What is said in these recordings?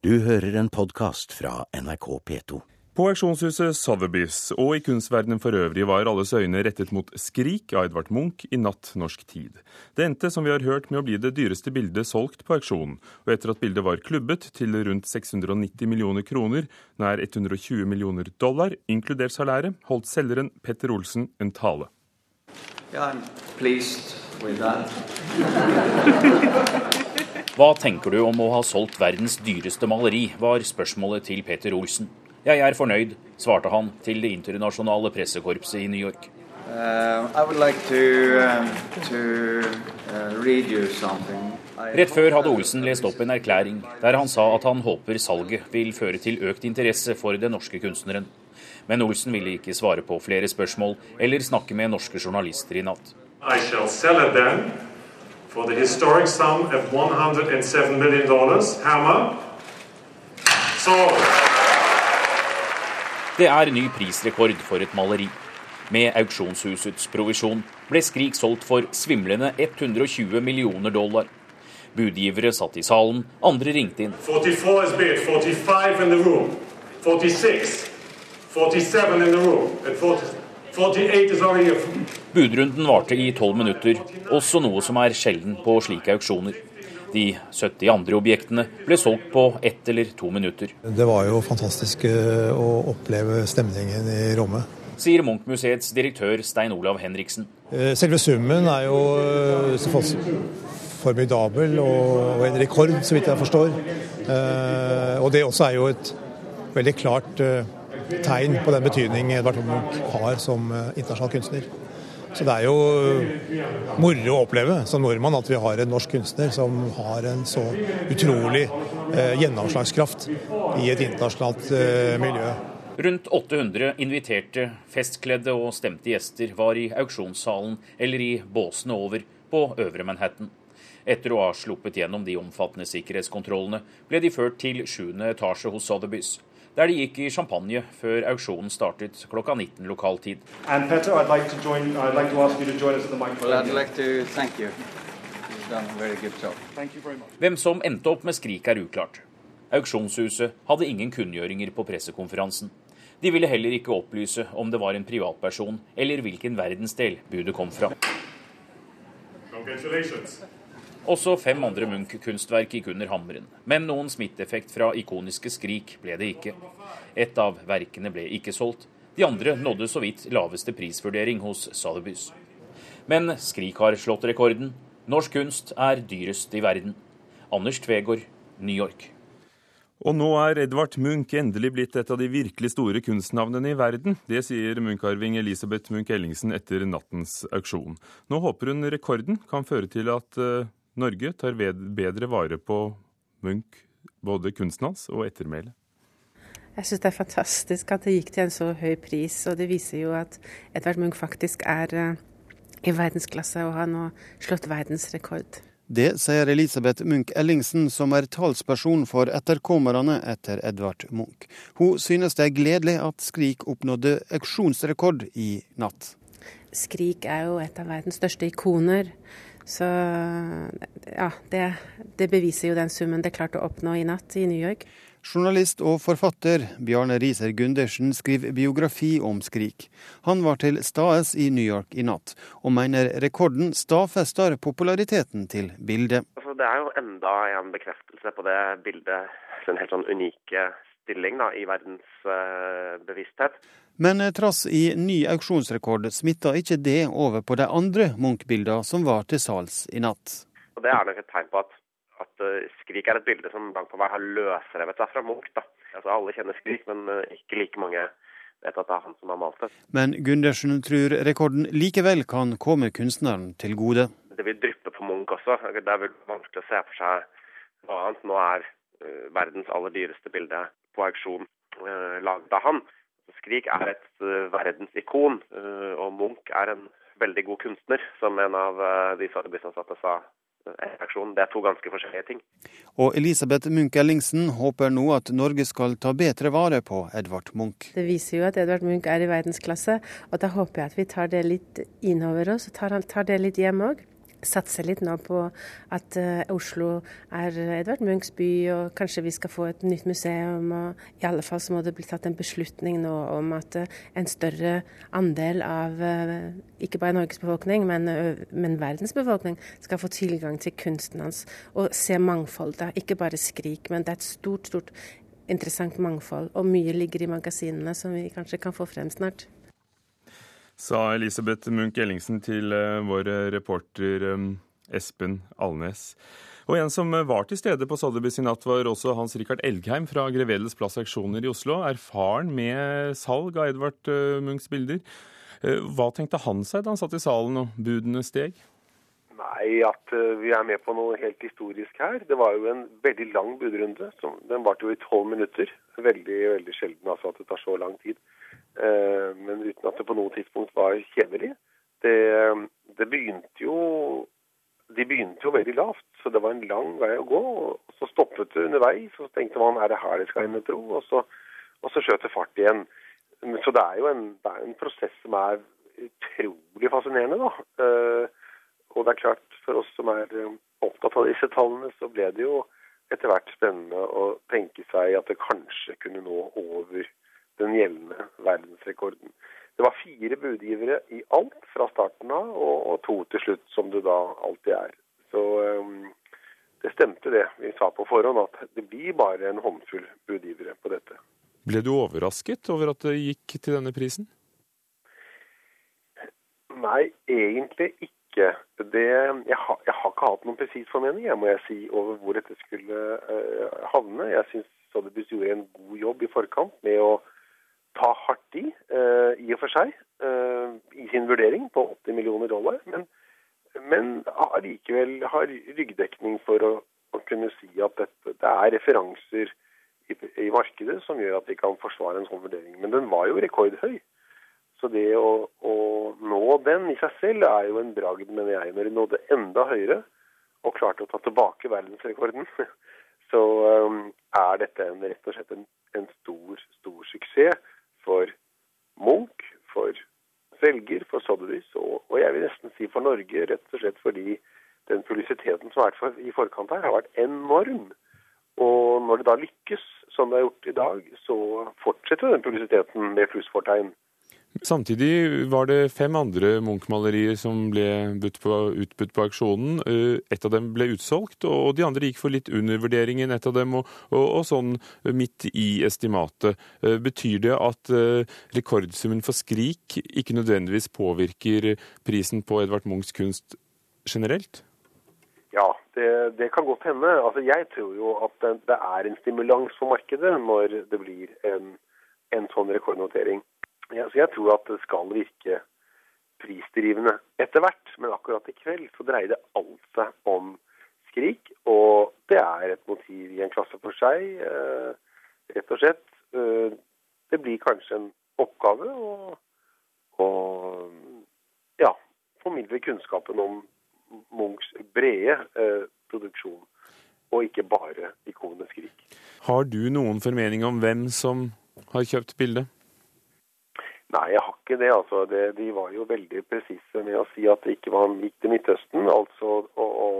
Du hører en podkast fra NRK P2. På auksjonshuset Sotheby's og i kunstverdenen for øvrig var alles øyne rettet mot 'Skrik' av Edvard Munch i natt norsk tid. Det endte, som vi har hørt, med å bli det dyreste bildet solgt på auksjonen. Og etter at bildet var klubbet til rundt 690 millioner kroner, nær 120 millioner dollar, inkludert salæret, holdt selgeren Petter Olsen en tale. Yeah, I'm pleased with that. Hva tenker du om å ha solgt verdens dyreste maleri, var spørsmålet til Peter Olsen. Jeg er fornøyd, svarte han til det internasjonale pressekorpset i New York. Uh, like to, to uh, read you something. I Rett før hadde Olsen lest opp en erklæring der han sa at han håper salget vil føre til økt interesse for den norske kunstneren. Men Olsen ville ikke svare på flere spørsmål eller snakke med norske journalister i natt. I shall sell it then for the historic sum of $107 million. Hammer. So. Det er ny prisrekord for et maleri. Med auksjonshusets provisjon ble Skrik solgt for svimlende 120 millioner dollar. Budgivere satt i salen, andre ringte inn. 44 is bid, 45 in the room, 46, 47 in the room, and 40, 48 is already a Budrunden varte i tolv minutter, også noe som er sjelden på slike auksjoner. De 70 andre objektene ble solgt på ett eller to minutter, Det var jo fantastisk eh, å oppleve stemningen i rommet. sier Munch-museets direktør Stein Olav Henriksen. Eh, Selve summen er jo eh, formidabel og en rekord, så vidt jeg forstår. Eh, Og det også er jo et veldig klart tegn på den betydning Edvard Munch har som eh, internasjonal kunstner. Så det er jo eh, moro å oppleve som nordmann at vi har en norsk kunstner som har en så utrolig eh, gjennomslagskraft i et internasjonalt eh, miljø. Rundt 800 inviterte, festkledde og stemte gjester var i auksjonssalen eller i båsene over på Øvre Manhattan. Etter å ha sluppet gjennom de omfattende sikkerhetskontrollene, ble de ført til 7. etasje hos Sotheby's, der de gikk i champagne før auksjonen startet klokka 19 lokal tid. Petter, I'd like to join. I'd like to ask you to join us at the Well, microphone. I'd like to thank you. You've done a very good job. Thank you very much. Hvem som endte opp med Skrik er uklart. Auksjonshuset hadde ingen kunngjøringer på pressekonferansen. De ville heller ikke opplyse om det var en privatperson eller hvilken verdensdel budet kom fra. Også fem andre Munch-kunstverk gikk under hammeren, men noen smitteeffekt fra ikoniske Skrik ble det ikke. Et av verkene ble ikke solgt, de andre nådde så vidt laveste prisvurdering hos Sotheby's. Men Skrik har slått rekorden. Norsk kunst er dyrest i verden. Anders Tvegård, New York. Og nå er Edvard Munch endelig blitt et av de virkelig store kunstnavnene i verden. Det sier Munch-arving Elisabeth Munch-Ellingsen etter nattens auksjon. Nå håper hun rekorden kan føre til at eh, Norge tar bedre vare på Munch, både kunsten hans og ettermælet. Jeg syns det er fantastisk at det gikk til en så høy pris, og det viser jo at Edvard Munch faktisk er eh, i verdensklasse og har nå slått verdensrekord. Det sier Elisabeth Munch Ellingsen, som er talsperson for etterkommerne etter Edvard Munch. Hun synes det er gledelig at Skrik oppnådde auksjonsrekord i natt. Skrik er jo et av verdens største ikoner. Så ja, det, det beviser jo den summen det klarte å oppnå i natt i New York. Journalist og forfatter Bjarne Riiser Gundersen skriver biografi om Skrik. Han var til stades i New York i natt, og mener rekorden stadfester populariteten til bildet. Altså, det er jo enda en bekreftelse på det bildet, en helt sånn unike stilling da, i verdens uh, bevissthet. Men eh, trass i ny auksjonsrekord smitta ikke det over på de andre Munch-bildene som var til salgs i natt. Og Det er nok et tegn på at, at eh, Skrik er et bilde som langt på vei har løsrevet seg fra Munch. da. Altså Alle kjenner Skrik, men eh, ikke like mange vet at det er han som har malt det. Men Gundersen tror rekorden likevel kan komme kunstneren til gode. Det vil dryppe på Munch også. Det er vel vanskelig å se for seg noe annet. Nå er verdens aller dyreste bilde på auksjon uh, laget av han. Skrik er et uh, verdensikon, eh, og Munch er en veldig god kunstner, som en av eh, de Sotheby's-ansatte sa eh, etter auksjonen. Det er to ganske forskjellige ting. Og Elisabeth Munch Ellingsen håper nå at Norge skal ta bedre vare på Edvard Munch. Det viser jo at Edvard Munch er i verdensklasse, og da håper jeg at vi tar det litt innover oss og tar, tar det litt hjem òg. Satser litt nå på at uh, Oslo er Edvard Munchs by, og kanskje vi skal få et nytt museum. og I alle fall så må det bli tatt en beslutning nå om at uh, en større andel av uh, ikke bare Norges befolkning, men, men, verdens befolkning skal få tilgang til kunsten hans og se mangfoldet. Ikke bare Skrik, men det er et stort, stort interessant mangfold. Og mye ligger i magasinene som vi kanskje kan få frem snart sa Elisabeth Munch Ellingsen til eh, vår reporter eh, Espen Alnes. Og en som var til stede på Sotheby's i natt, var også Hans Rikard Elgheim fra Grevedels Plass Aksjoner i Oslo, erfaren med salg av Edvard eh, Munchs bilder. Hva tenkte han seg da han satt i salen og budene steg? Nei, at vi er med på noe helt historisk her. Det var jo en veldig lang budrunde. Den varte jo i tolv minutter. Veldig veldig sjelden altså at det tar så lang tid. Eh, men uten at det på noe tidspunkt var kjedelig. Det, det begynte jo de begynte jo veldig lavt, så det var en lang vei å gå. og Så stoppet det underveis, og så tenkte man er det her det skal ende, tro? Og så, og så skjøt det fart igjen. Så det er jo en, er en prosess som er utrolig fascinerende, da. Eh, og det er klart, for oss som er opptatt av disse tallene, så ble det jo etter hvert spennende å tenke seg at det kanskje kunne nå over den gjeldende verdensrekorden. Det var fire budgivere i alt fra starten av, og, og to til slutt, som det da alltid er. Så um, det stemte det vi sa på forhånd, at det blir bare en håndfull budgivere på dette. Ble du overrasket over at det gikk til denne prisen? Nei, egentlig ikke. Det, jeg, har, jeg, har, ikke hatt noen presis formening jeg, må jeg si, over hvor dette skulle uh, havne. Jeg syns Sotheby's gjorde en god jobb i forkant med å ta hardt i, uh, i og for seg, uh, i sin vurdering på 80 millioner dollar. Men, men allikevel har ryggdekning for å, å, kunne si at dette, det er referanser i, i, markedet som gjør at de kan forsvare en sånn vurdering. Men den var jo rekordhøy. Så det å, å nå den i seg selv er jo en bragd, mener jeg. Når de nådde enda høyere og klarte å ta tilbake verdensrekorden, så um, er dette en, rett og slett en, en stor, stor suksess for Munch, for velger, for Sotheby's, og, og, jeg vil nesten si for Norge, rett og slett fordi den publisiteten som har vært i forkant her, har vært enorm. Og når det da lykkes, som det er gjort i dag, så fortsetter den publisiteten med plussfortegn. Samtidig var det fem andre Munch-malerier som ble på, utbudt på auksjonen. Eh, ett av dem ble utsolgt, og de andre gikk for litt under vurderingen, ett av dem, og, og, og, sånn midt i estimatet. Eh, betyr det at eh, rekordsummen for Skrik ikke nødvendigvis påvirker prisen på Edvard Munchs kunst generelt? Ja, det, det kan godt hende. Altså, jeg tror jo at det, det er en stimulans for markedet når det blir en, en sånn rekordnotering. Ja, så jeg tror at det skal virke prisdrivende etter hvert. Men akkurat i kveld så dreier det alt seg om Skrik. Og det er et motiv i en klasse for seg, eh, rett og slett. Eh, det blir kanskje en oppgave å, å ja, formidle kunnskapen om Munchs brede eh, produksjon, og ikke bare ikonet Skrik. Har du noen formening om hvem som har kjøpt bildet? Nei, jeg har ikke det. altså. Det, de var jo veldig presise med å si at det ikke var gikk til Midtøsten. Altså å, å,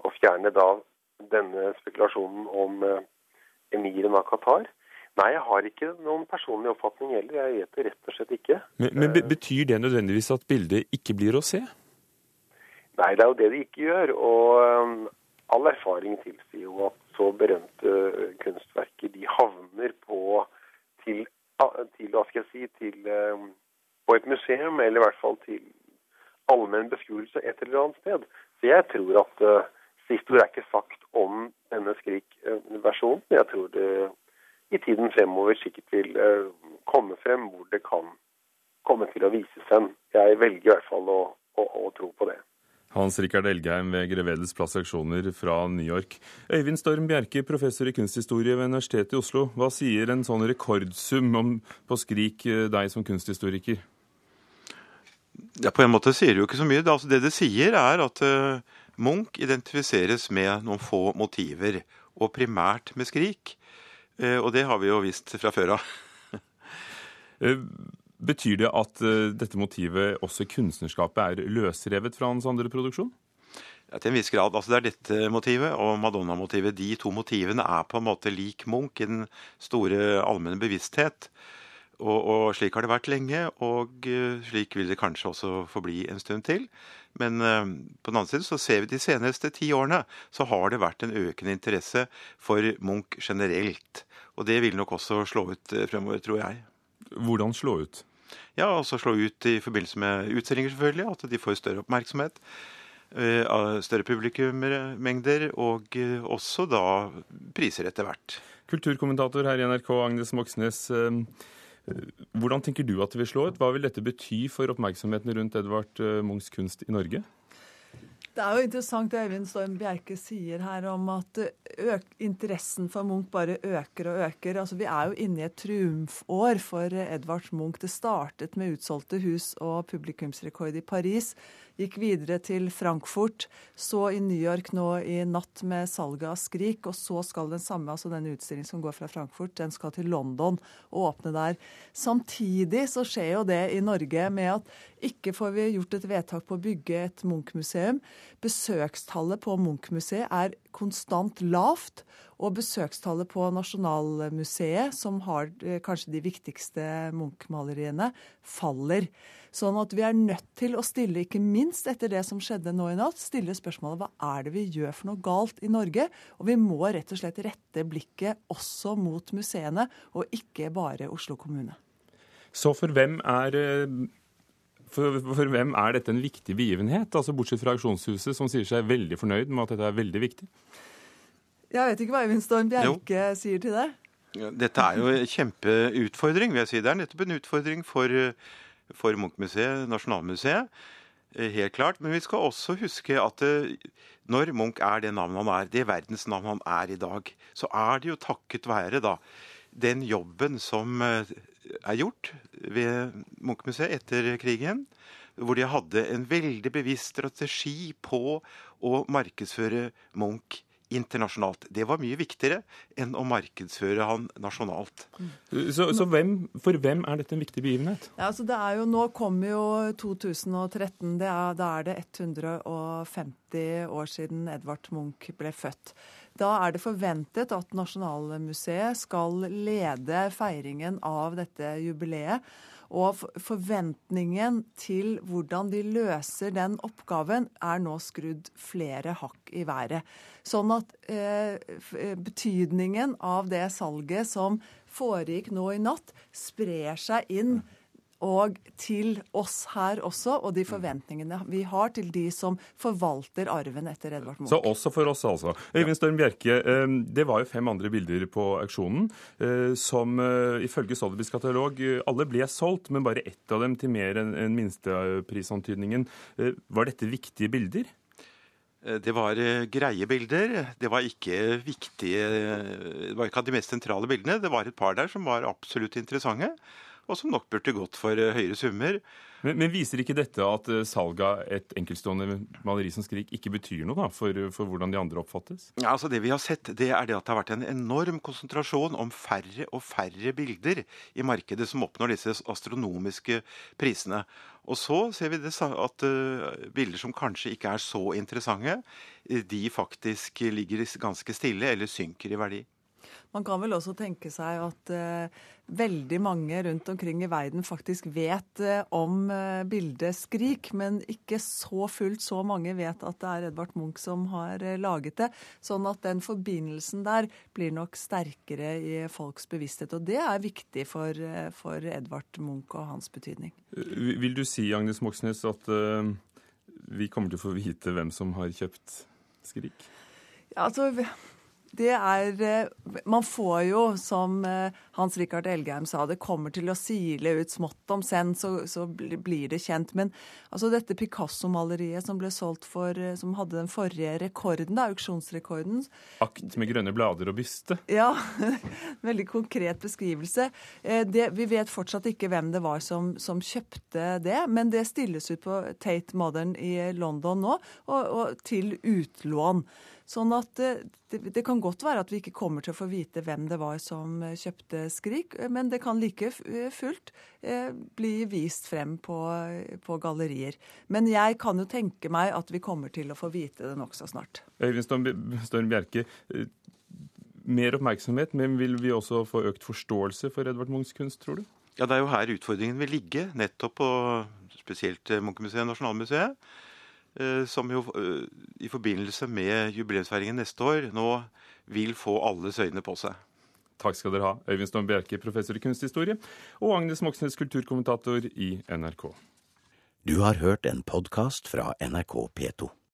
å, fjerne da denne spekulasjonen om eh, emiren av Qatar. Nei, jeg har ikke noen personlig oppfatning heller. Jeg vet det rett og slett ikke. Men, men Betyr det nødvendigvis at bildet ikke blir å se? Nei, det er jo det de ikke gjør. Og um, all erfaring tilsier jo at så berømte kunstverker de havner på til til, hva skal jeg si, til, eh, på et museum, eller i hvert fall til allmenn beskuelse et eller annet sted. Så jeg tror at uh, siste ord er ikke sagt om denne Skrik-versjonen. Jeg tror det i tiden fremover sikkert vil uh, komme frem hvor det kan komme til å vises hen. Jeg velger i hvert fall å, å, å tro på det. Hans Rikard Elgheim ved Grevedes plass auksjoner fra New York. Øyvind Storm Bjerke, professor i kunsthistorie ved Universitetet i Oslo. Hva sier en sånn rekordsum om, på Skrik eh, deg som kunsthistoriker? Ja, På en måte sier det jo ikke så mye. Altså, det det sier, er at uh, Munch identifiseres med noen få motiver, og primært med Skrik. Uh, og det har vi jo visst fra før av. Betyr det at uh, dette motivet også i kunstnerskapet er løsrevet fra hans andre produksjon? Ja, til en viss grad. altså Det er dette motivet og Madonna-motivet. De to motivene er på en måte lik Munch i den store allmenne bevissthet. Og, og, slik har det vært lenge, og uh, slik vil det kanskje også forbli en stund til. Men uh, på den annen side så ser vi de seneste ti årene så har det vært en økende interesse for Munch generelt. Og det vil nok også slå ut fremover, tror jeg. Hvordan slå ut? Ja, altså slå ut i forbindelse med utstillinger, selvfølgelig. At de får større oppmerksomhet. Større publikummengder, og også da priser etter hvert. Kulturkommentator her i NRK, Agnes Moxnes. Hvordan tenker du at det vil slå ut? Hva vil dette bety for oppmerksomheten rundt Edvard eh, Munchs kunst i Norge? Det er jo interessant det Øyvind Storm Bjerke sier her om at interessen for Munch bare øker og øker. Altså, Vi er jo inne i et triumfår for Edvard Munch. Det startet med utsolgte hus og publikumsrekord i Paris gikk videre til Frankfurt, så i New York nå i natt med salget av Skrik, og så skal den samme, altså denne utstillingen som går fra Frankfurt, den skal til London og åpne der. Samtidig så skjer jo det i Norge med at ikke får vi gjort et vedtak på å bygge et Munch-museum. Besøkstallet på Munch-museet er konstant lavt. Og besøkstallet på Nasjonalmuseet, som har eh, kanskje de viktigste Munch-maleriene, faller. Sånn at vi er nødt til å stille, ikke minst etter det som skjedde nå i natt, stille spørsmålet hva er det vi gjør for noe galt i Norge? Og vi må rett og slett rette blikket også mot museene, og ikke bare Oslo kommune. Så for hvem er eh, for, for, hvem er dette en viktig begivenhet, altså bortsett fra Aksjonshuset, som sier seg veldig fornøyd med at dette er veldig viktig? Jeg vet ikke hva Øyvind Storm Bjerke sier til det. Dette er jo en kjempeutfordring, vil jeg si. Det er nettopp en utfordring for, for Munch-museet, Nasjonalmuseet. Eh, helt klart. Men vi skal også huske at eh, når Munch er det navnet han er, det verdensnavnet han er i dag, så er det jo takket være da den jobben som eh, er gjort ved Munch-museet etter krigen. Hvor de hadde en veldig bevisst strategi på å markedsføre Munch internasjonalt. Det var mye viktigere enn å markedsføre han nasjonalt. Så, så hvem, For hvem er dette en viktig begivenhet? Ja, altså det er jo, Nå kommer jo 2013. Det er, da er det 150 år siden Edvard Munch ble født. Da er det forventet at Nasjonalmuseet skal lede feiringen av dette jubileet. Og forventningen til hvordan de løser den oppgaven, er nå skrudd flere hakk i været. Sånn at eh, eh, betydningen av det salget som foregikk nå i natt, sprer seg inn og til oss her også, og de forventningene vi har til de som forvalter arven etter Edvard Munch. Så også for oss, altså. Øyvind Storm Bjerke, eh, det var jo fem andre bilder på auksjonen eh, som eh, ifølge Sotheby's katalog alle ble solgt, men bare ett av dem til mer enn minsteprisantydningen. Var dette viktige bilder? Det var greie bilder. Det var ikke viktige Det var ikke av de mest sentrale bildene. Det var et par der som var absolutt interessante og som nok burde gått for eh, høyere summer. Men, men, viser ikke dette at eh, salget av et enkeltstående maleri som Skrik ikke betyr noe da, for, for, hvordan de andre oppfattes? Ja, altså Det vi har sett, det er det at det har vært en enorm konsentrasjon om færre og færre bilder i markedet som oppnår disse astronomiske prisene. Og så ser vi det, at uh, bilder som kanskje ikke er så interessante, de faktisk ligger ganske stille eller synker i verdi. Man kan vel også tenke seg at uh, veldig mange rundt omkring i verden faktisk vet uh, om uh, bildet 'Skrik', men ikke så fullt så mange vet at det er Edvard Munch som har laget det. Sånn at den forbindelsen der blir nok sterkere i folks bevissthet. Og det er viktig for, for Edvard Munch og hans betydning. Vil du si, Agnes Moxnes, at vi kommer til å få vite hvem som har kjøpt 'Skrik'? Ja, altså det er eh, Man får jo, som eh, Hans Rikard Elgheim sa, det kommer til å sile ut smått om senn, så, så, blir det kjent. Men altså dette Picasso-maleriet som ble solgt for eh, Som hadde den forrige rekorden, da, auksjonsrekorden Akt med grønne blader og byste? Ja. Veldig konkret beskrivelse. Det, vi vet fortsatt ikke hvem det var som, som, kjøpte det, men det stilles ut på Tate Modern i London nå, og, og til utlån. Sånn at det, det, kan godt være at vi ikke kommer til å få vite hvem det var som kjøpte Skrik, men det kan like fullt eh, bli vist frem på, på, gallerier. Men jeg kan jo tenke meg at vi kommer til å få vite det nokså snart. Øyvind Storm Bjerke, eh, mer oppmerksomhet, men vil vi også få økt forståelse for Edvard Munchs kunst, tror du? Ja, Det er jo her utfordringen vil ligge, nettopp på spesielt Munchmuseet og Nasjonalmuseet. Eh, som jo eh, i forbindelse med jubileumsfeiringen neste år nå vil få alles øyne på seg. Takk skal dere ha, Øyvind Storm Bjerke, professor i kunsthistorie, og Agnes Moxnes, kulturkommentator i NRK. Du har hørt en podkast fra NRK P2.